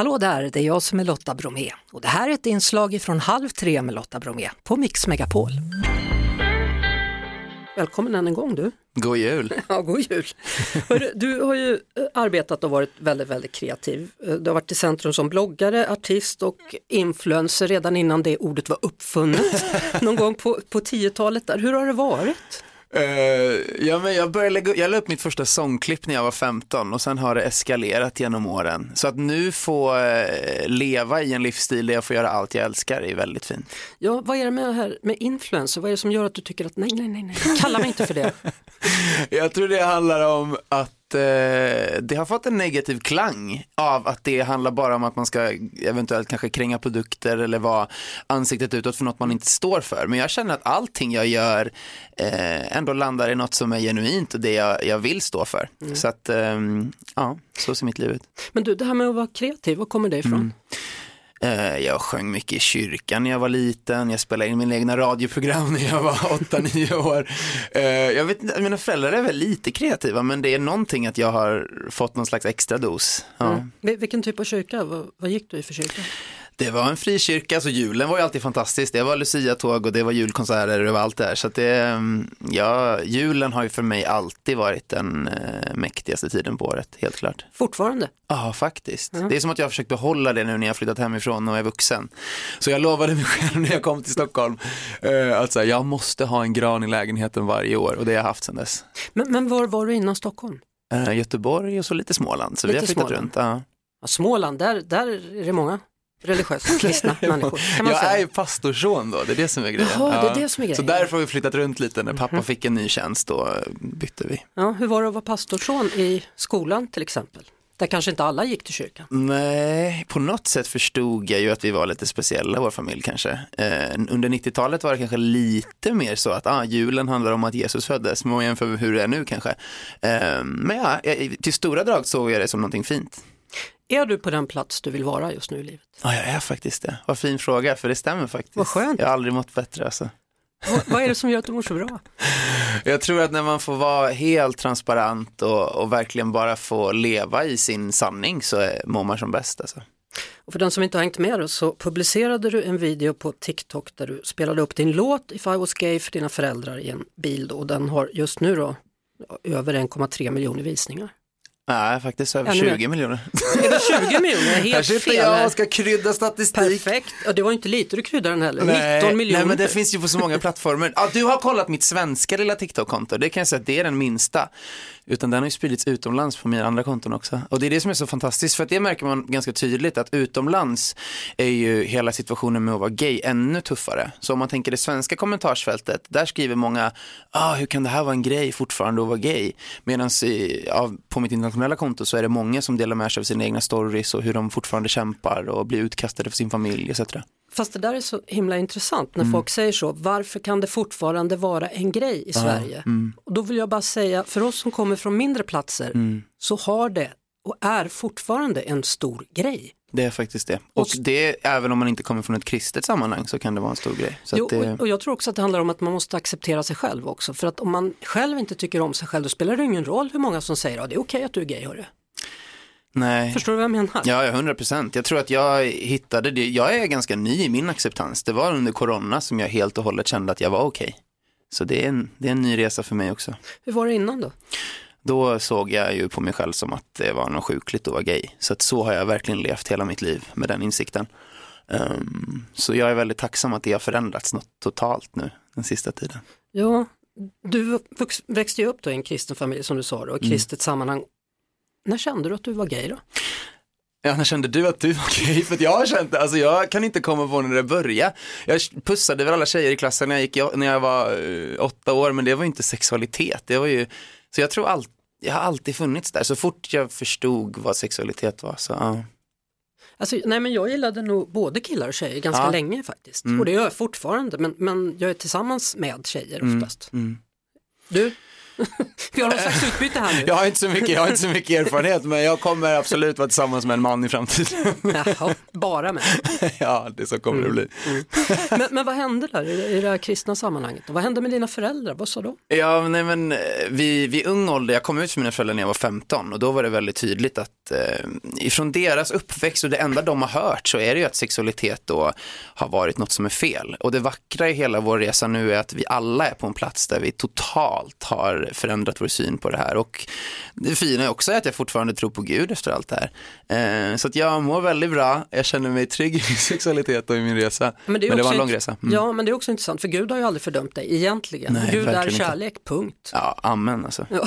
Hallå där, det är jag som är Lotta Bromé och det här är ett inslag från Halv tre med Lotta Bromé på Mix Megapol. Välkommen än en gång du. God jul! Ja, god jul! Hörru, du har ju eh, arbetat och varit väldigt, väldigt kreativ. Eh, Du har varit i centrum som bloggare, artist och influencer redan innan det ordet var uppfunnet. Någon gång på, på 10-talet där. Hur har det varit? Eh, ja, men jag, började lägga, jag la upp mitt första sångklipp när jag var 15 och sen har det eskalerat genom åren. Så att nu få eh, leva i en livsstil där jag får göra allt jag älskar är väldigt fint. Ja, vad är det med här med influencer? Vad är det som gör att du tycker att nej, nej, nej, nej, kalla mig inte för det. Jag tror det handlar om att eh, det har fått en negativ klang av att det handlar bara om att man ska eventuellt kanske kränga produkter eller vara ansiktet utåt för något man inte står för. Men jag känner att allting jag gör eh, ändå landar i något som är genuint och det jag, jag vill stå för. Så att, ehm, ja, så ser mitt liv ut. Men du, det här med att vara kreativ, var kommer det ifrån? Eh, Eh, jag sjöng mycket i kyrkan när jag var liten, jag spelade in mina egna radioprogram när jag var 8-9 år. Eh, jag vet inte, mina föräldrar är väl lite kreativa men det är någonting att jag har fått någon slags extra dos. Ja. Mm. Vilken typ av kyrka? Vad, vad gick du i för kyrka? Det var en frikyrka, så julen var ju alltid fantastisk. Det var Lucia-tåg och det var julkonserter och allt det där. Så att det, mm, ja, julen har ju för mig alltid varit den eh, mäktigaste tiden på året, helt klart. Fortfarande? Ja, faktiskt. Det är som att jag har försökt behålla det nu när jag har flyttat hemifrån och är vuxen. Så jag lovade mig själv när jag kom till Stockholm eh, att så här, jag måste ha en gran i lägenheten varje år och det har jag haft sedan dess. Men, men var var du innan Stockholm? Eh, Göteborg och så lite Småland, så vi Lite har flyttat Småland. runt. Ja. Ja, Småland, där, där är det många religiösa kristna människor. Kan man Jag säga. är ju pastorsson då, det är det som är grejen. Jaha, det är det som är Så grejen. Mhm. därför har vi flyttat runt lite. När pappa fick en ny tjänst då eh, bytte vi. Ja, hur var det att vara pastorsson i skolan till exempel? Där kanske inte alla gick till kyrkan. Nej, på något sätt förstod jag ju att vi var lite speciella, vår familj kanske. Eh, under 90-talet var det kanske lite mer så att ah, julen handlar om att Jesus föddes, men jämför med hur det är nu kanske. Eh, men ja, jag- till stora drag såg jag det som någonting fint. Är du på den plats du vill vara just nu i livet? Ja, jag är faktiskt det. Vad fin fråga, för det stämmer faktiskt. Vad skönt. Jag har aldrig mått bättre alltså. Vad, vad är det som gör att du mår så bra? Jag tror att när man får vara helt transparent och, och verkligen bara få leva i sin sanning så är, mår man som bäst alltså. Och för den som inte har hängt med då, så publicerade du en video på TikTok där du spelade upp din låt If I was gay för dina föräldrar i en bil då, och den har just nu då över 1,3 miljoner visningar. Nej, faktiskt över Ännu mer. 20 miljoner. Över 20 miljoner, Här helt sitter fel. jag här. och ska krydda statistik. Perfekt, ja, det var inte lite du kryddade den heller, 19 miljoner. Nej, men det finns ju på så många plattformar. Ja, du har kollat mitt svenska lilla TikTok-konto. Det kan jag säga att det är den minsta. Utan den har ju spridits utomlands på mina andra konton också. Och det är det som är så fantastiskt, för att det märker man ganska tydligt att utomlands är ju hela situationen med att vara gay ännu tuffare. Så om man tänker det svenska kommentarsfältet, där skriver många, ah, hur kan det här vara en grej fortfarande att vara gay? Medan ja, på mitt internationella konto så är det många som delar med sig av sina egna stories och hur de fortfarande kämpar och blir utkastade för sin familj etc. Fast det där är så himla intressant Mm. när folk säger så, varför kan det fortfarande vara en grej i Sverige? mm. Och då vill jag bara säga, för oss som kommer från mindre platser Mm. så har det och är fortfarande en stor grej. Det är faktiskt det. Och det, även om man inte kommer från ett kristet sammanhang så kan det vara en stor grej. Så Jo, det, och, och jag tror också att det handlar om att man måste acceptera sig själv också. För att om man själv inte tycker om sig själv då spelar det ingen roll hur många som säger att det är okej att du är gay. Hörru. nej. Förstår du vad jag menar? Ja, ja, 100 procent. Jag tror att jag hittade det. Jag är ganska ny i min acceptans. Det var under corona som jag helt och hållet kände att jag var okej. Så det är, en, det är en ny resa för mig också. Hur var det innan då? Då såg jag ju på mig själv som att det var något sjukligt att vara gay. Så att så har jag verkligen levt hela mitt liv med den insikten. Ehm, så jag är väldigt tacksam att det har förändrats något totalt nu den sista tiden. Ja, du växte ju upp då i en kristen familj som du sa då, i Mm. kristet sammanhang. När kände du att du var gay då? Ja, när kände du att du var gay? För jag har känt alltså jag kan inte komma på när det började. Jag pussade väl alla tjejer i klassen när jag, gick, när jag var eh, åtta år, men det var ju inte sexualitet. Det var ju, så jag tror allt, jag har alltid funnits där. Så fort jag förstod vad sexualitet var så, ja. Alltså, nej men jag gillade nog både killar och tjejer ganska Ja. länge faktiskt. Mm. Och det gör jag fortfarande men, men jag är tillsammans med tjejer Mm, oftast. mm. Du, Vi har någon slags utbyte här nu. Jag har, inte så mycket, jag har inte så mycket erfarenhet men jag kommer absolut vara tillsammans med en man i framtiden. Jaha, bara med. ja, det så kommer det bli. Men, men vad hände där i, det här kristna sammanhanget? Vad hände med dina föräldrar? Vad sa de? Ja, nej men eh, vid, vid ung ålder, jag kom ut för mina föräldrar när jag var 15 och då var det väldigt tydligt att eh, ifrån deras uppväxt och det enda de har hört så är det ju att sexualitet då har varit något som är fel. Och det vackra i hela vår resa nu är att vi alla är på en plats där vi totalt har förändrat vår syn på det här. Och det fina är också att jag fortfarande tror på Gud efter allt det här. Eh, så att jag mår väldigt bra, jag känner mig trygg i min sexualitet och i min resa. Men det, Men det var en lång resa. Mm. Ja, men det är också intressant för Gud har ju aldrig fördömt dig egentligen. Nej, Gud är verkligen inte. kärlek, punkt. Ja, amen alltså. Ja.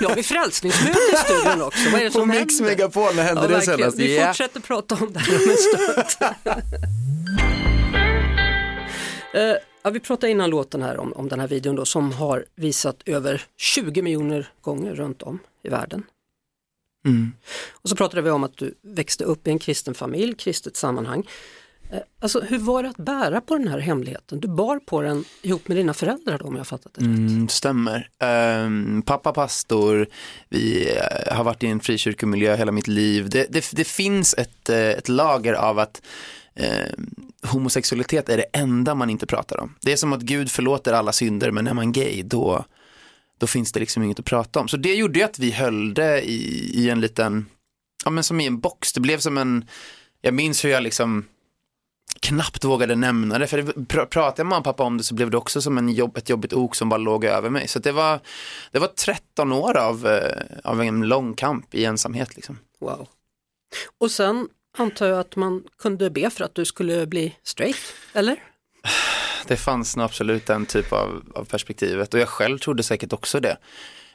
nu har vi frälsningsmöte i studion också. Vad är det På som Mix händer? Megapol, när hände det verkligen. senast? Vi Ja. fortsätter prata om det här om en stund. Eh, ja, vi pratade innan låten här om, om den här videon då, som har visat över 20 miljoner gånger runt om i världen. Mm. Och så pratade vi om att du växte upp i en kristen familj, kristet sammanhang. Eh, Alltså hur var det att bära på den här hemligheten? Du bar på den ihop med dina föräldrar då om jag fattat det rätt. Mm, stämmer. Ehm, pappa pastor, vi eh, har varit i en frikyrkomiljö hela mitt liv. Det, det, det finns ett, eh, ett lager av att eh, homosexualitet är det enda man inte pratar om. Det är som att Gud förlåter alla synder men är man gay då, då finns det liksom inget att prata om. Så det gjorde ju att vi höll det i, i en liten, ja men som i en box. Det blev som en, jag minns hur jag liksom knappt vågade nämna det. För det, pr- pratade jag med mamma och pappa om det så blev det också som en jobb, ett jobbigt ok som bara låg över mig. Så det var, det var 13 år av, eh, av en lång kamp i ensamhet. Liksom. Wow. Och sen antar jag att man kunde be för att du skulle bli straight, eller? Det fanns nog absolut den typ av, av perspektivet och jag själv trodde säkert också det.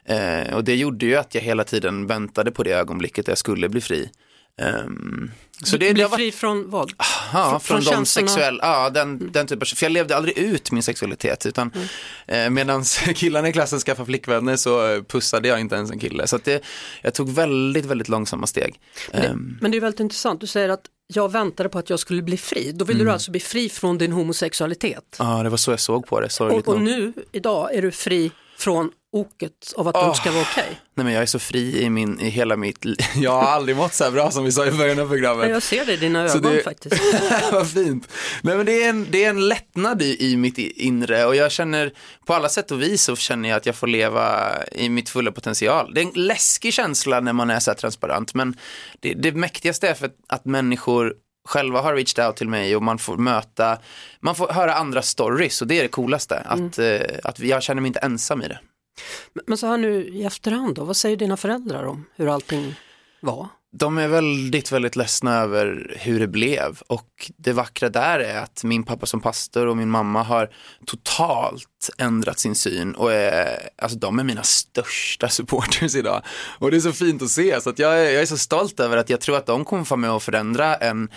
Eh, och det gjorde ju att jag hela tiden väntade på det ögonblicket där jag skulle bli fri. Ehm, så det, bli det varit fri från vad? Ja, Från- från, de sexuella, ja den, den typen av, för jag levde aldrig ut min sexualitet utan eh, medan killarna i klassen skaffade flickvänner så pussade jag inte ens en kille. Så det, jag tog väldigt, väldigt långsamma steg. Ehm, Men det är väldigt intressant, du säger att jag väntade på att jag skulle bli fri. Då ville Mm. du alltså bli fri från din homosexualitet. Ja, det var så jag såg på det, sorgligt Och, och nog. nu, idag, är du fri från oket av att du Åh. inte ska vara okej. Nej men jag är så fri i, min, i hela mitt liv. Jag har aldrig mått så här bra som vi sa i början av programmet. Men Jag ser det i dina ögon det- faktiskt. Vad fint. Nej men det är en, det är en lättnad i, i mitt inre och jag känner på alla sätt och vis så känner jag att jag får leva i mitt fulla potential. Det är en läskig känsla när man är så här transparent men det, det mäktigaste är för att, att människor själva har reached out till mig och man får möta, man får höra andra stories och det är det coolaste. Att, eh, att jag känner mig inte ensam i det. Men- Men så här nu i efterhand då, vad säger dina föräldrar om hur allting var? De är väldigt, väldigt ledsna över hur det blev och det vackra där är att min pappa som pastor och min mamma har totalt ändrat sin syn och är, alltså de är mina största supporters idag. Och det är så fint att se så att jag, är, jag är så stolt över att jag tror att de kommer få med och förändra en,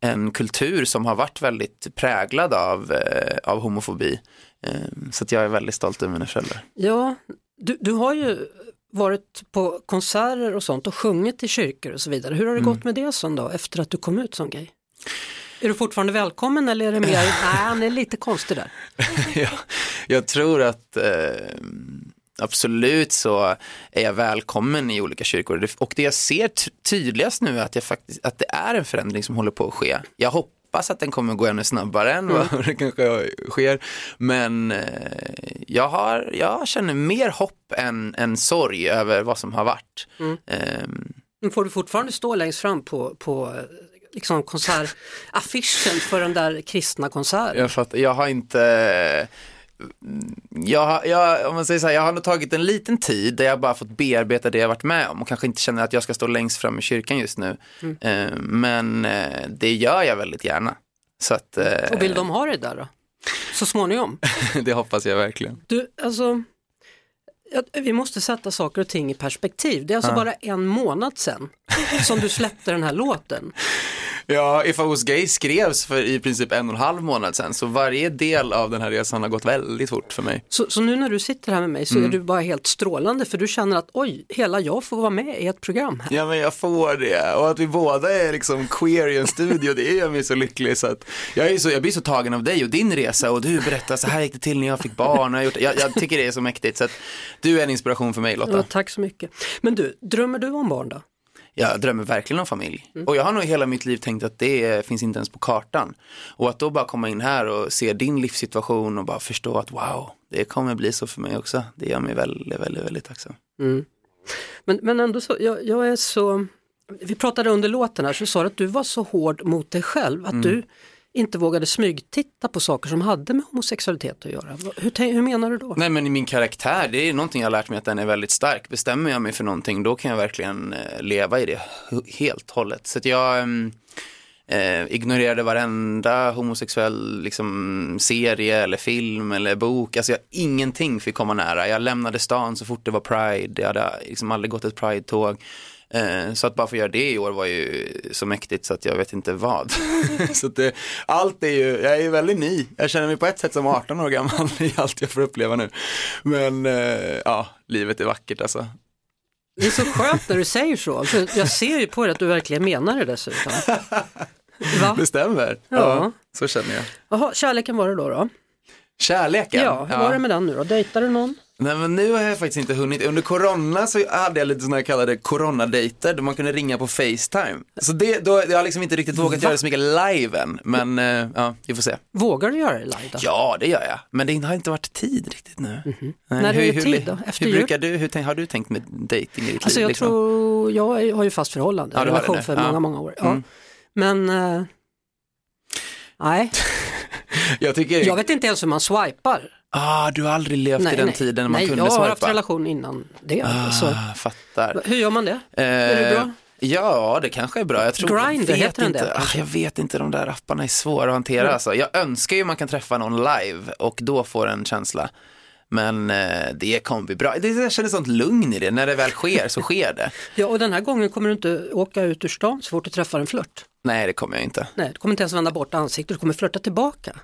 en kultur som har varit väldigt präglad av, eh, av homofobi. Eh, så att jag är väldigt stolt över mina föräldrar. Ja, du, du har ju varit på konserter och sånt och sjungit i kyrkor och så vidare. Hur har det Mm. gått med det sen då, efter att du kom ut som gay? Är du fortfarande välkommen eller är det mer, nej han är lite konstig där. ja, jag tror att eh, absolut så är jag välkommen i olika kyrkor. Och det jag ser ty- tydligast nu är att, jag faktiskt, att det är en förändring som håller på att ske. Jag hoppas att den kommer gå ännu snabbare än vad det kanske sker. Men eh, jag, har, jag känner mer hopp än, än sorg över vad som har varit. Ehm, Men får du fortfarande stå längst fram på, på eh, liksom konsertaffischen för den där kristna konserten? Jag fattar, jag har inte, jag, jag, om man säger så här, jag har nog tagit en liten tid där jag bara fått bearbeta det jag varit med om och kanske inte känner att jag ska stå längst fram i kyrkan just nu. Eh, men eh, det gör jag väldigt gärna. Så att, eh, Och vill de ha det där då? Så småningom? det hoppas jag verkligen. Du, alltså, ja, vi måste sätta saker och ting i perspektiv. Det är alltså bara en månad sedan som du släppte den här låten. Ja, If I was gay skrevs för i princip en och en halv månad sedan, så varje del av den här resan har gått väldigt fort för mig. Så, så nu när du sitter här med mig så är du bara helt strålande för du känner att oj, hela jag får vara med i ett program här. Ja men jag får det och att vi båda är liksom queer i en studio det gör mig så lycklig så att jag, är så, jag blir så tagen av dig och din resa och du berättar så här gick det till när jag fick barn och jag, jag, jag tycker det är så mäktigt så att du är en inspiration för mig Lotta. Ja, tack så mycket. Men du, drömmer du om barn då? Jag drömmer verkligen om familj. Och jag har nog hela mitt liv tänkt att det finns inte ens på kartan. Och att då bara komma in här och se din livssituation och bara förstå att wow, det kommer bli så för mig också. Det gör mig väldigt, väldigt, väldigt tacksam. Men, men ändå så, jag, jag är så, vi pratade under låten här så sa du att du var så hård mot dig själv att du inte vågade smygtitta på saker som hade med homosexualitet att göra. Hur, hur menar du då? Nej men i min karaktär, det är någonting jag har lärt mig att den är väldigt stark. Bestämmer jag mig för någonting, då kan jag verkligen eh, leva i det helt helt hållet. Så att jag ehm, eh, ignorerade varenda homosexuell liksom, serie eller film eller bok. Alltså jag, ingenting fick komma nära. Jag lämnade stan så fort det var Pride. Jag hade liksom aldrig gått ett Pride-tåg. Eh, Så att bara få göra det i år var ju så mäktigt så att jag vet inte vad. så det, allt är ju, jag är ju väldigt ny. Jag känner mig på ett sätt som 18 år gammal i allt jag får uppleva nu. Men eh, ja, livet är vackert alltså. Det är så skönt när du säger så, för jag ser ju på dig att du verkligen menar det dessutom. Va? Det stämmer. Ja. så känner jag. Jaha, kärleken var det då? då? Kärleken. Ja, hur var det med den nu då? Dejtar du någon? Nej men nu har jag faktiskt inte hunnit. Under corona så hade jag lite sådana här kallade coronadejter där man kunde ringa på Facetime. Så det, då, jag har liksom inte riktigt vågat göra det så mycket live än. Men eh, ja, vi får se. Vågar du göra det live då? Ja, det gör jag. Men det har inte varit tid riktigt nu. Nej, När är det tid då? Efter hur jul? brukar du, hur, tänk- har du tänkt med dating i ditt Alltså liv? jag liksom? tror, jag har ju fast förhållande, Ja, relation för Ja. många, många år. Ja. Mm. Men, eh, nej, Jag tycker, jag vet inte ens hur man swipar. ah, du har aldrig levt Nej, i den nej. tiden när man nej, kunde jag har swipa. haft relation innan det. så. Ah, fattar. Hur gör man det? Eh, Är det bra? Ja, det kanske är bra. Jag tror, Grindr, jag vet den inte. det? Ah, jag vet inte, de där apparna är svåra att hantera. Mm. Alltså. Jag önskar ju man kan träffa någon live och då får en känsla. Men eh, det kommer bli bra. Det, jag känner sånt lugn i det. När det väl sker så sker det. Ja, och den här gången kommer du inte åka ut ur stan så fort du träffar en flört. Nej, det kommer jag inte. Nej, du kommer inte ens vända bort ansiktet, du kommer flörta tillbaka.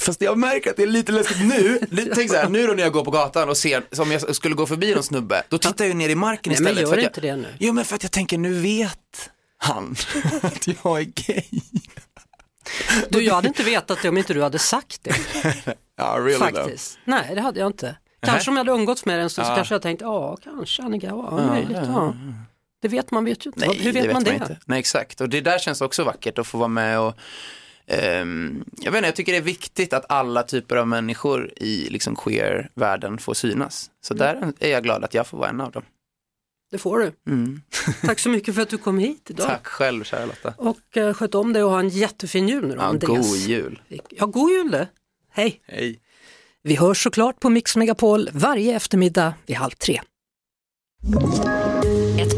Fast jag märker att det är lite läskigt nu. Tänk så här, nu då när jag går på gatan och ser, som jag skulle gå förbi någon snubbe, då tittar jag ner i marken Nej, men istället. gör för att inte jag, det nu. Jo, men för att jag tänker, nu vet han att jag är gay. Du, jag hade inte vetat det om inte du hade sagt det. Ja, really though. Faktiskt. Nej, det hade jag inte. Kanske om jag hade umgåtts med dig en stund så Ja. kanske jag tänkt, ja, kanske Annika, ja, möjligt, ja. Det vet man vet ju inte. Nej, Hur vet, man det? Inte. Nej, exakt. Och det där känns också vackert att få vara med och ehm, jag vet inte, jag tycker det är viktigt att alla typer av människor i liksom queer-världen får synas. Så Mm. där är jag glad att jag får vara en av dem. Det får du. Mm. Tack så mycket för att du kom hit idag. Tack själv, kära Lotta. Och uh, sköt om dig och ha en jättefin jul nu då, Ja, Andreas. god jul. Ja, god jul det. Hej. Hej. Vi hörs såklart på Mix Megapol varje eftermiddag vid halv tre.